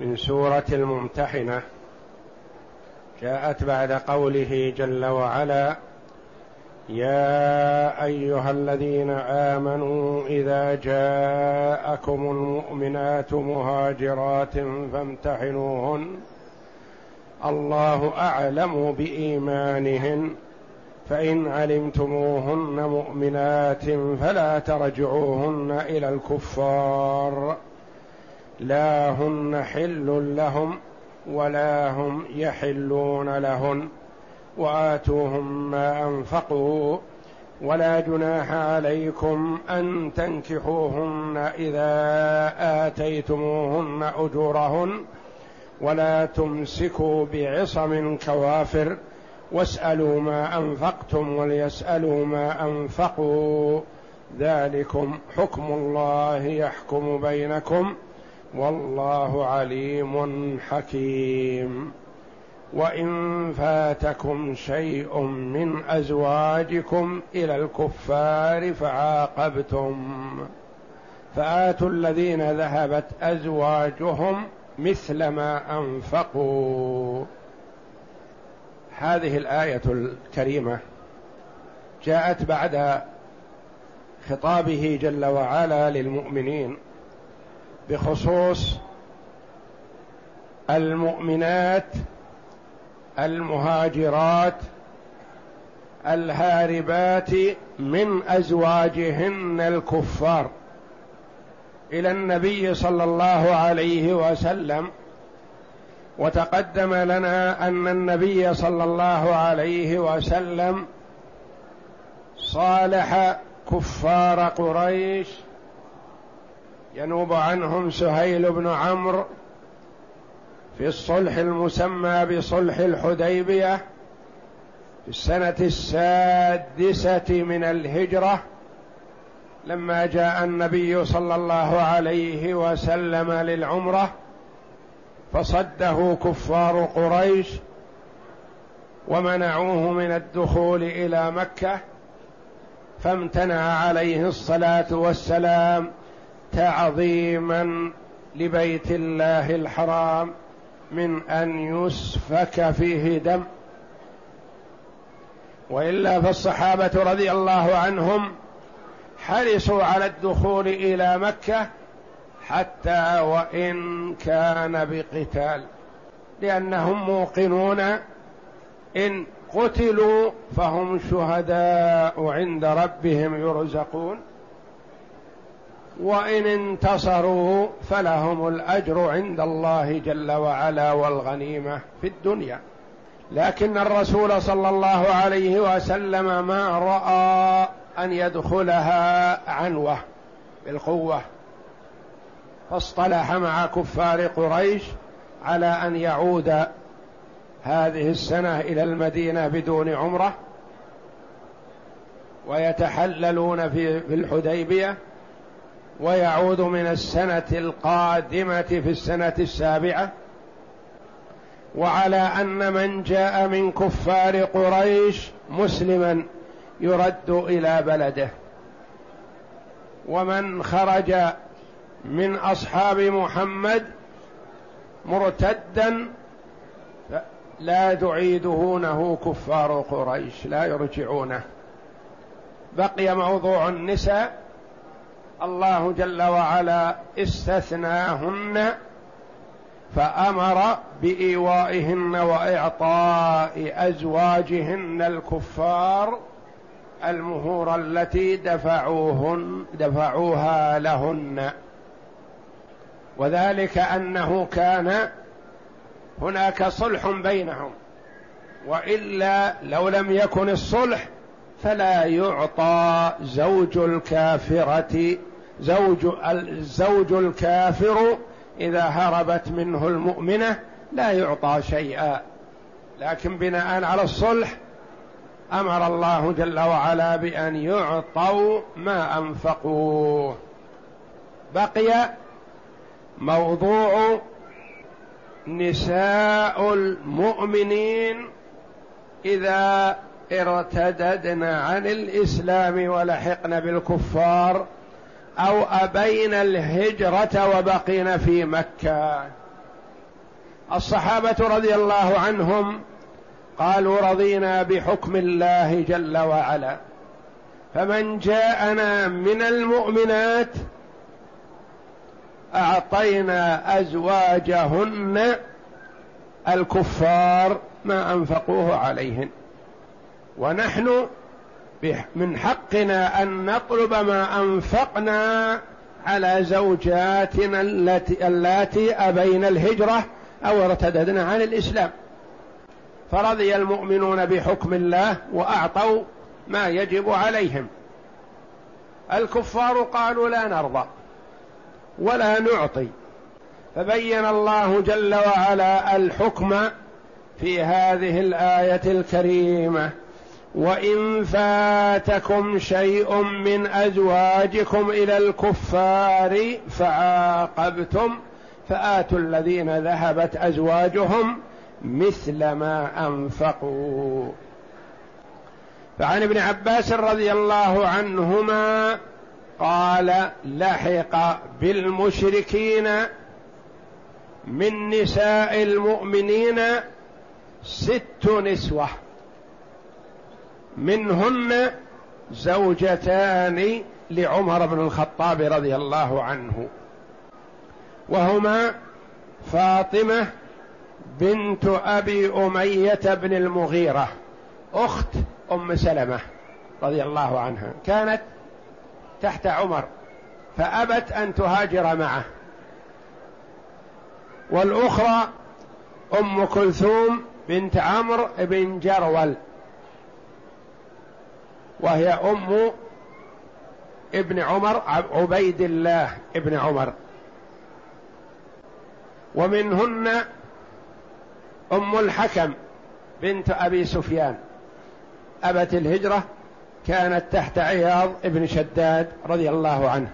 من سورة الممتحنة جاءت بعد قوله جل وعلا يا أيها الذين آمنوا إذا جاءكم المؤمنات مهاجرات فامتحنوهن الله أعلم بإيمانهن فإن علمتموهن مؤمنات فلا ترجعوهن إلى الكفار. لا هن حل لهم ولا هم يحلون لهن وآتوهم ما أنفقوا ولا جناح عليكم أن تنكحوهن إذا آتيتموهن أجورهن ولا تمسكوا بعصم كوافر واسألوا ما أنفقتم وليسألوا ما أنفقوا ذلكم حكم الله يحكم بينكم والله عليم حكيم. وإن فاتكم شيء من أزواجكم إلى الكفار فعاقبتم. فآتوا الذين ذهبت أزواجهم مثل ما أنفقوا. هذه الآية الكريمة جاءت بعد خطابه جل وعلا للمؤمنين. بخصوص المؤمنات المهاجرات الهاربات من أزواجهن الكفار. إلى النبي صلى الله عليه وسلم. وتقدم لنا أن النبي صلى الله عليه وسلم صالح كفار قريش ينوب عنهم سهيل بن عمرو في الصلح المسمى بصلح الحديبية في السنة السادسة من الهجرة لما جاء النبي صلى الله عليه وسلم للعمرة فصده كفار قريش ومنعوه من الدخول إلى مكة فامتنع عليه الصلاة والسلام تعظيما لبيت الله الحرام من أن يسفك فيه دم. وإلا فالصحابة رضي الله عنهم حرصوا على الدخول إلى مكة حتى وإن كان بقتال لأنهم موقنون إن قتلوا فهم شهداء عند ربهم يرزقون. وإن انتصروا فلهم الأجر عند الله جل وعلا والغنيمة في الدنيا. لكن الرسول صلى الله عليه وسلم ما رأى أن يدخلها عنوة بالقوة. فاصطلح مع كفار قريش على أن يعود هذه السنة إلى المدينة بدون عمرة. ويتحللون في الحديبيه ويعود من السنة القادمة في السنة السابعة وعلى أن من جاء من كفار قريش مسلما يرد إلى بلده. ومن خرج من أصحاب محمد مرتدا لا تعيدونه كفار قريش لا يرجعونه. بقي موضوع النساء الله جل وعلا استثناهن فأمر بإيوائهن وإعطاء أزواجهن الكفار المهور التي دفعوهن دفعوها لهن. وذلك أنه كان هناك صلح بينهم وإلا لو لم يكن الصلح فلا يعطى زوج الكافرة زوج الزوج الكافر إذا هربت منه المؤمنة لا يعطى شيئا. لكن بناء على الصلح أمر الله جل وعلا بأن يعطوا ما أنفقوه. بقي موضوع نساء المؤمنين إذا ارتددن عن الإسلام ولحقن بالكفار أو ابين الهجرة وبقين في مكة. الصحابة رضي الله عنهم قالوا رضينا بحكم الله جل وعلا. فمن جاءنا من المؤمنات أعطينا أزواجهن الكفار ما أنفقوه عليهن. ونحن من حقنا أن نطلب ما أنفقنا على زوجاتنا التي اللاتي أبين الهجرة أو ارتددن عن الإسلام. فرضي المؤمنون بحكم الله وأعطوا ما يجب عليهم. الكفار قالوا لا نرضى ولا نعطي. فبين الله جل وعلا الحكم في هذه الآية الكريمة. وان فاتكم شيء من ازواجكم إلى الكفار فعاقبتم فاتوا الذين ذهبت ازواجهم مثل ما انفقوا. فعن ابن عباس رضي الله عنهما قال لحق بالمشركين من نساء المؤمنين ست نسوة. منهن زوجتان لعمر بن الخطاب رضي الله عنه. وهما فاطمة بنت أبي أمية بن المغيرة أخت أم سلمة رضي الله عنها. كانت تحت عمر فأبت أن تهاجر معه. والأخرى أم كلثوم بنت عمرو بن جرول وهي أم ابن عمر عبيد الله ابن عمر. ومنهن أم الحكم بنت أبي سفيان. أبت الهجرة كانت تحت عياض ابن شداد رضي الله عنه.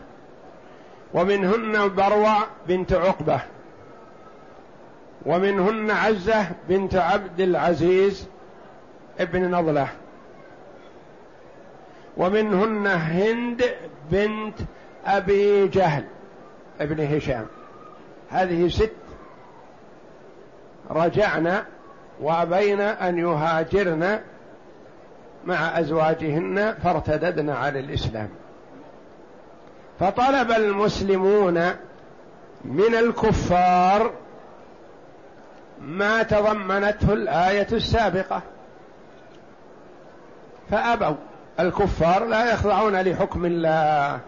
ومنهن بروع بنت عقبة. ومنهن عزة بنت عبد العزيز ابن نضلة. ومنهن هند بنت أبي جهل ابن هشام. هذه ست رجعن وأبين أن يهاجرن مع أزواجهن فارتددن على الإسلام. فطلب المسلمون من الكفار ما تضمنته الآية السابقة. فأبوا. الكفار لا يخضعون لحكم الله.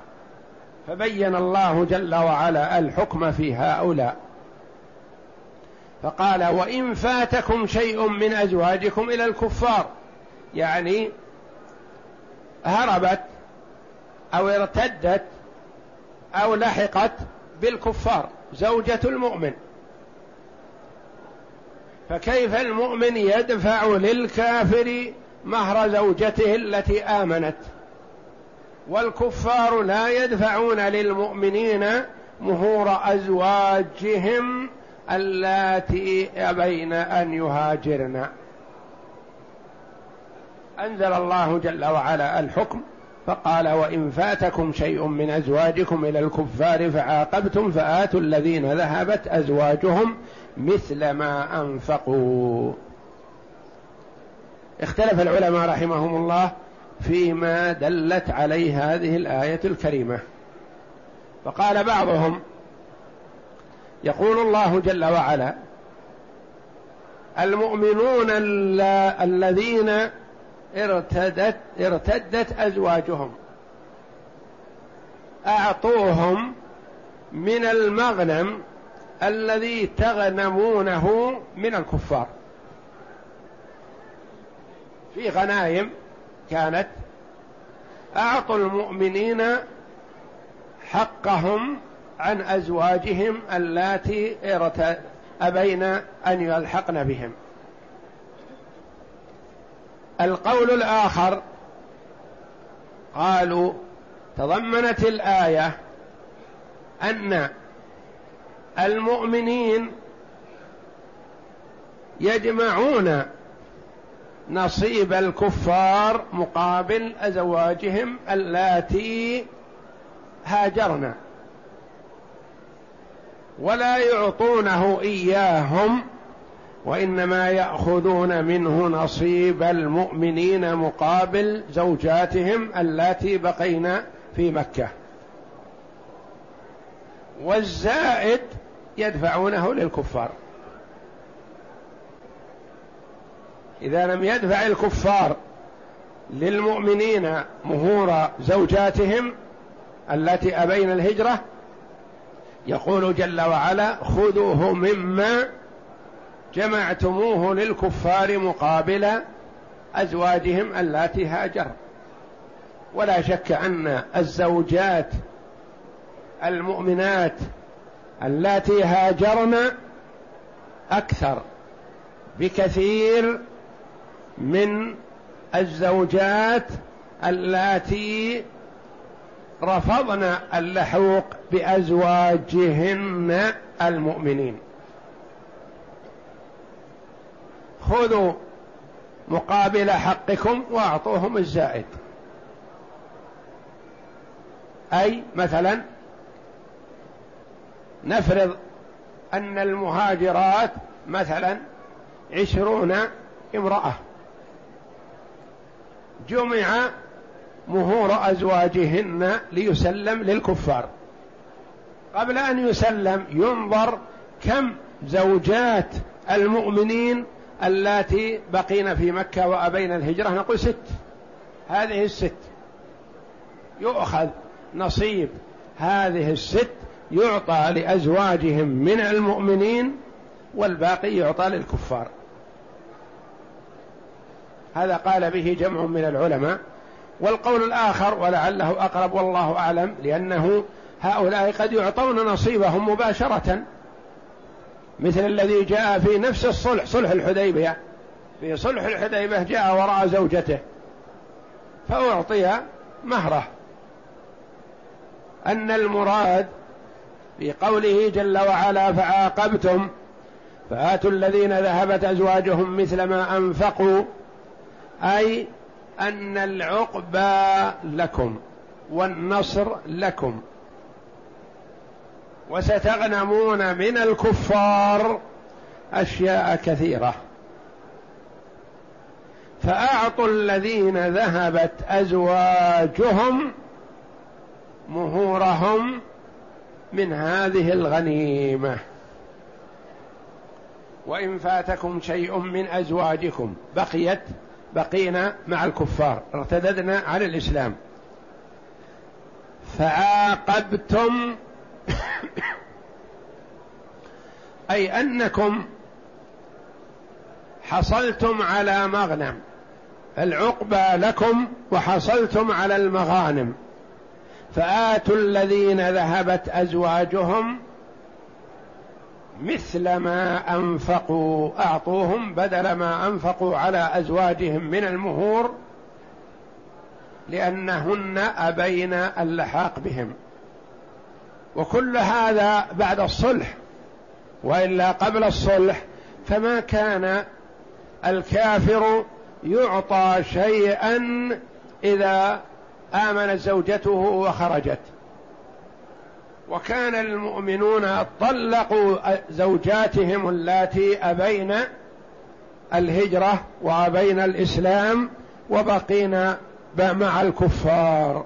فبين الله جل وعلا الحكم في هؤلاء. فقال وإن فاتكم شيء من أزواجكم إلى الكفار يعني هربت أو ارتدت أو لحقت بالكفار زوجة المؤمن. فكيف المؤمن يدفع للكافر مهر زوجته التي آمنت. والكفار لا يدفعون للمؤمنين مهور أزواجهم اللاتي أبين أن يهاجرن. أنزل الله جل وعلا الحكم فقال وإن فاتكم شيء من أزواجكم إلى الكفار فعاقبتم فآتوا الذين ذهبت أزواجهم مثل ما أنفقوا. اختلف العلماء رحمهم الله فيما دلت عليه هذه الآية الكريمة. فقال بعضهم يقول الله جل وعلا المؤمنون الذين ارتدت ارتدت أزواجهم أعطوهم من المغنم الذي تغنمونه من الكفار. في غنايم كانت أعطوا المؤمنين حقهم عن أزواجهم اللاتي أبين أن يلحقن بهم. القول الآخر قالوا تضمنت الآية أن المؤمنين يجمعون نصيب الكفار مقابل أزواجهم اللاتي هاجرن ولا يعطونه إياهم وإنما يأخذون منه نصيب المؤمنين مقابل زوجاتهم اللاتي بقين في مكة. والزائد يدفعونه للكفار. إذا لم يدفع الكفار للمؤمنين مهور زوجاتهم التي أبين الهجرة يقول جل وعلا خذوه مما جمعتموه للكفار مقابل أزواجهم اللاتي هاجر. ولا شك أن الزوجات المؤمنات اللاتي هاجرن أكثر بكثير من الزوجات اللاتي رفضن اللحوق بأزواجهن المؤمنين. خذوا مقابل حقكم وأعطوهم الزائد. أي مثلا نفرض أن المهاجرات مثلا عشرون امرأة. جمع مهور أزواجهن ليسلم للكفار. قبل أن يسلم ينظر كم زوجات المؤمنين اللاتي بقين في مكة وابين الهجرة. نقول ست. هذه الست. يؤخذ نصيب هذه الست يعطى لأزواجهم من المؤمنين والباقي يعطى للكفار. هذا قال به جمع من العلماء. والقول الآخر ولعله أقرب والله أعلم لأنه هؤلاء قد يعطون نصيبهم مباشرة. مثل الذي جاء في نفس الصلح صلح الحديبية. في صلح الحديبية جاء وراء زوجته فأعطي مهره. أن المراد في قوله جل وعلا فعاقبتم فآتوا الذين ذهبت أزواجهم مثل ما أنفقوا. أي أن العقبى لكم والنصر لكم. وستغنمون من الكفار أشياء كثيرة. فأعطوا الذين ذهبت أزواجهم مهورهم من هذه الغنيمة. وإن فاتكم شيء من أزواجكم بقيت بقينا مع الكفار ارتددنا على الإسلام. فعاقبتم أي أنكم حصلتم على مغنم. العقبى لكم وحصلتم على المغانم. فآتوا الذين ذهبت أزواجهم مثل ما أنفقوا أعطوهم بدل ما أنفقوا على أزواجهم من المهور لأنهن أبين اللحاق بهم. وكل هذا بعد الصلح وإلا قبل الصلح فما كان الكافر يعطى شيئا إذا امنت زوجته وخرجت. وكان المؤمنون طلقوا زوجاتهم اللاتي أبين الهجرة وأبين الإسلام وبقينا مع الكفار.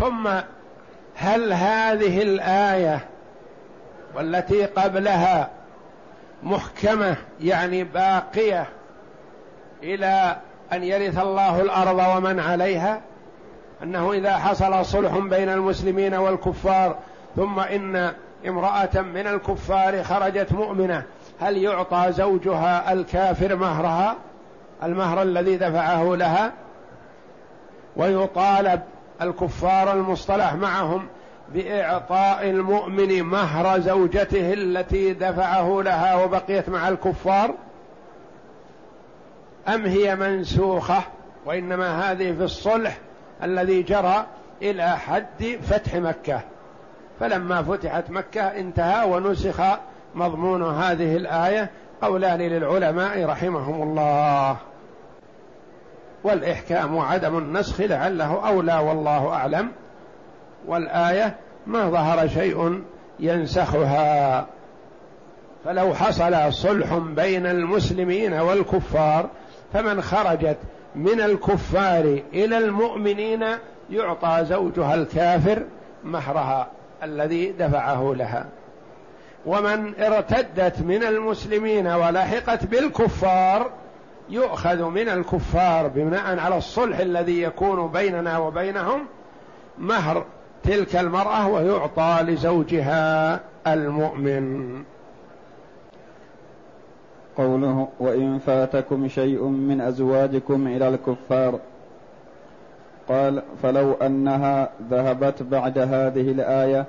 ثم هل هذه الآية والتي قبلها محكمة يعني باقية إلى أن يرث الله الأرض ومن عليها؟ أنه إذا حصل صلح بين المسلمين والكفار ثم إن امرأة من الكفار خرجت مؤمنة هل يعطى زوجها الكافر مهرها؟ المهر الذي دفعه لها؟ ويطالب الكفار المصطلح معهم بإعطاء المؤمن مهر زوجته التي دفعه لها وبقيت مع الكفار؟ أم هي منسوخة؟ وإنما هذه في الصلح الذي جرى إلى حد فتح مكة. فلما فتحت مكة انتهى ونسخ مضمون هذه الآية قولان للعلماء رحمهم الله. والإحكام وعدم النسخ لعله أولى والله أعلم. والآية ما ظهر شيء ينسخها. فلو حصل صلح بين المسلمين والكفار فمن خرجت من الكفار إلى المؤمنين يعطى زوجها الكافر مهرها الذي دفعه لها. ومن ارتدت من المسلمين ولحقت بالكفار يؤخذ من الكفار بناء على الصلح الذي يكون بيننا وبينهم مهر تلك المرأة ويعطى لزوجها المؤمن. قوله وإن فاتكم شيء من أزواجكم إلى الكفار. قال فلو أنها ذهبت بعد هذه الآية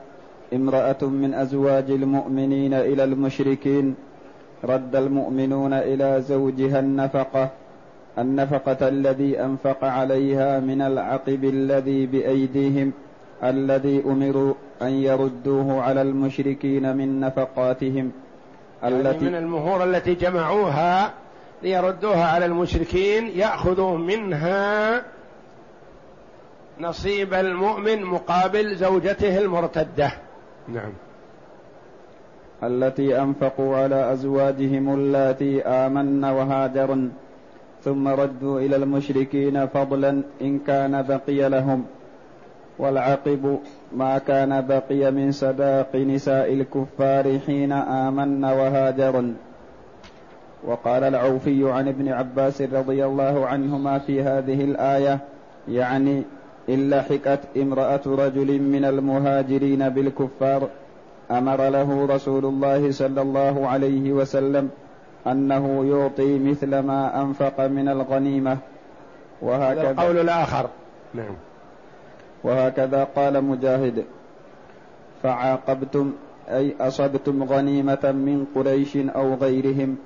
امرأة من أزواج المؤمنين إلى المشركين. رد المؤمنون إلى زوجها النفقة النفقة الذي أنفق عليها من العقب الذي بأيديهم الذي أمروا أن يردوه على المشركين من نفقاتهم. يعني التي من المهور التي جمعوها ليردوها على المشركين يأخذوا منها نصيب المؤمن مقابل زوجته المرتدة. نعم. التي أنفقوا على أزواجهم اللاتي آمن وهاجرن ثم ردوا إلى المشركين فضلا إن كان بقي لهم. والعقب ما كان بقي من صداق نساء الكفار حين آمن وهاجرن وقال العوفي عن ابن عباس رضي الله عنهما في هذه الآية يعني إن لحقت امرأة رجل من المهاجرين بالكفار أمر له رسول الله صلى الله عليه وسلم أنه يعطي مثل ما أنفق من الغنيمة. وهكذا. القول الآخر. نعم. وهكذا قال مجاهد فعاقبتم أي أصبتم غنيمة من قريش أو غيرهم.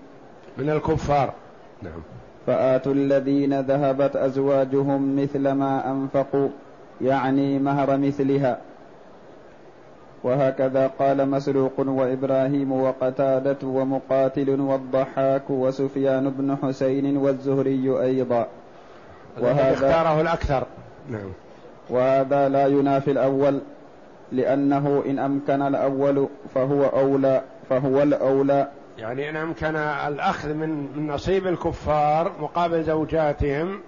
من الكفار. نعم. فآتوا الذين ذهبت أزواجهم مثل ما أنفقوا يعني مهر مثلها. وهكذا قال مسروق وإبراهيم وقتادة ومقاتل والضحاك وسفيان بن حسين والزهري أيضا. وهذا اختاره الأكثر. نعم. وهذا لا ينافي الأول لأنه إن أمكن الأول فهو أولى فهو الأولى. يعني إن أمكن الأخذ من نصيب الكفار مقابل زوجاتهم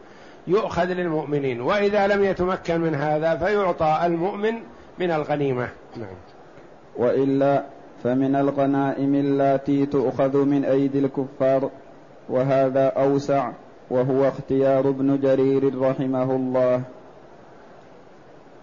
يؤخذ للمؤمنين وإذا لم يتمكن من هذا فيعطى المؤمن من الغنيمة. نعم. وإلا فمن الغنائم اللاتي تؤخذ من أيدي الكفار وهذا أوسع وهو اختيار ابن جرير رحمه الله.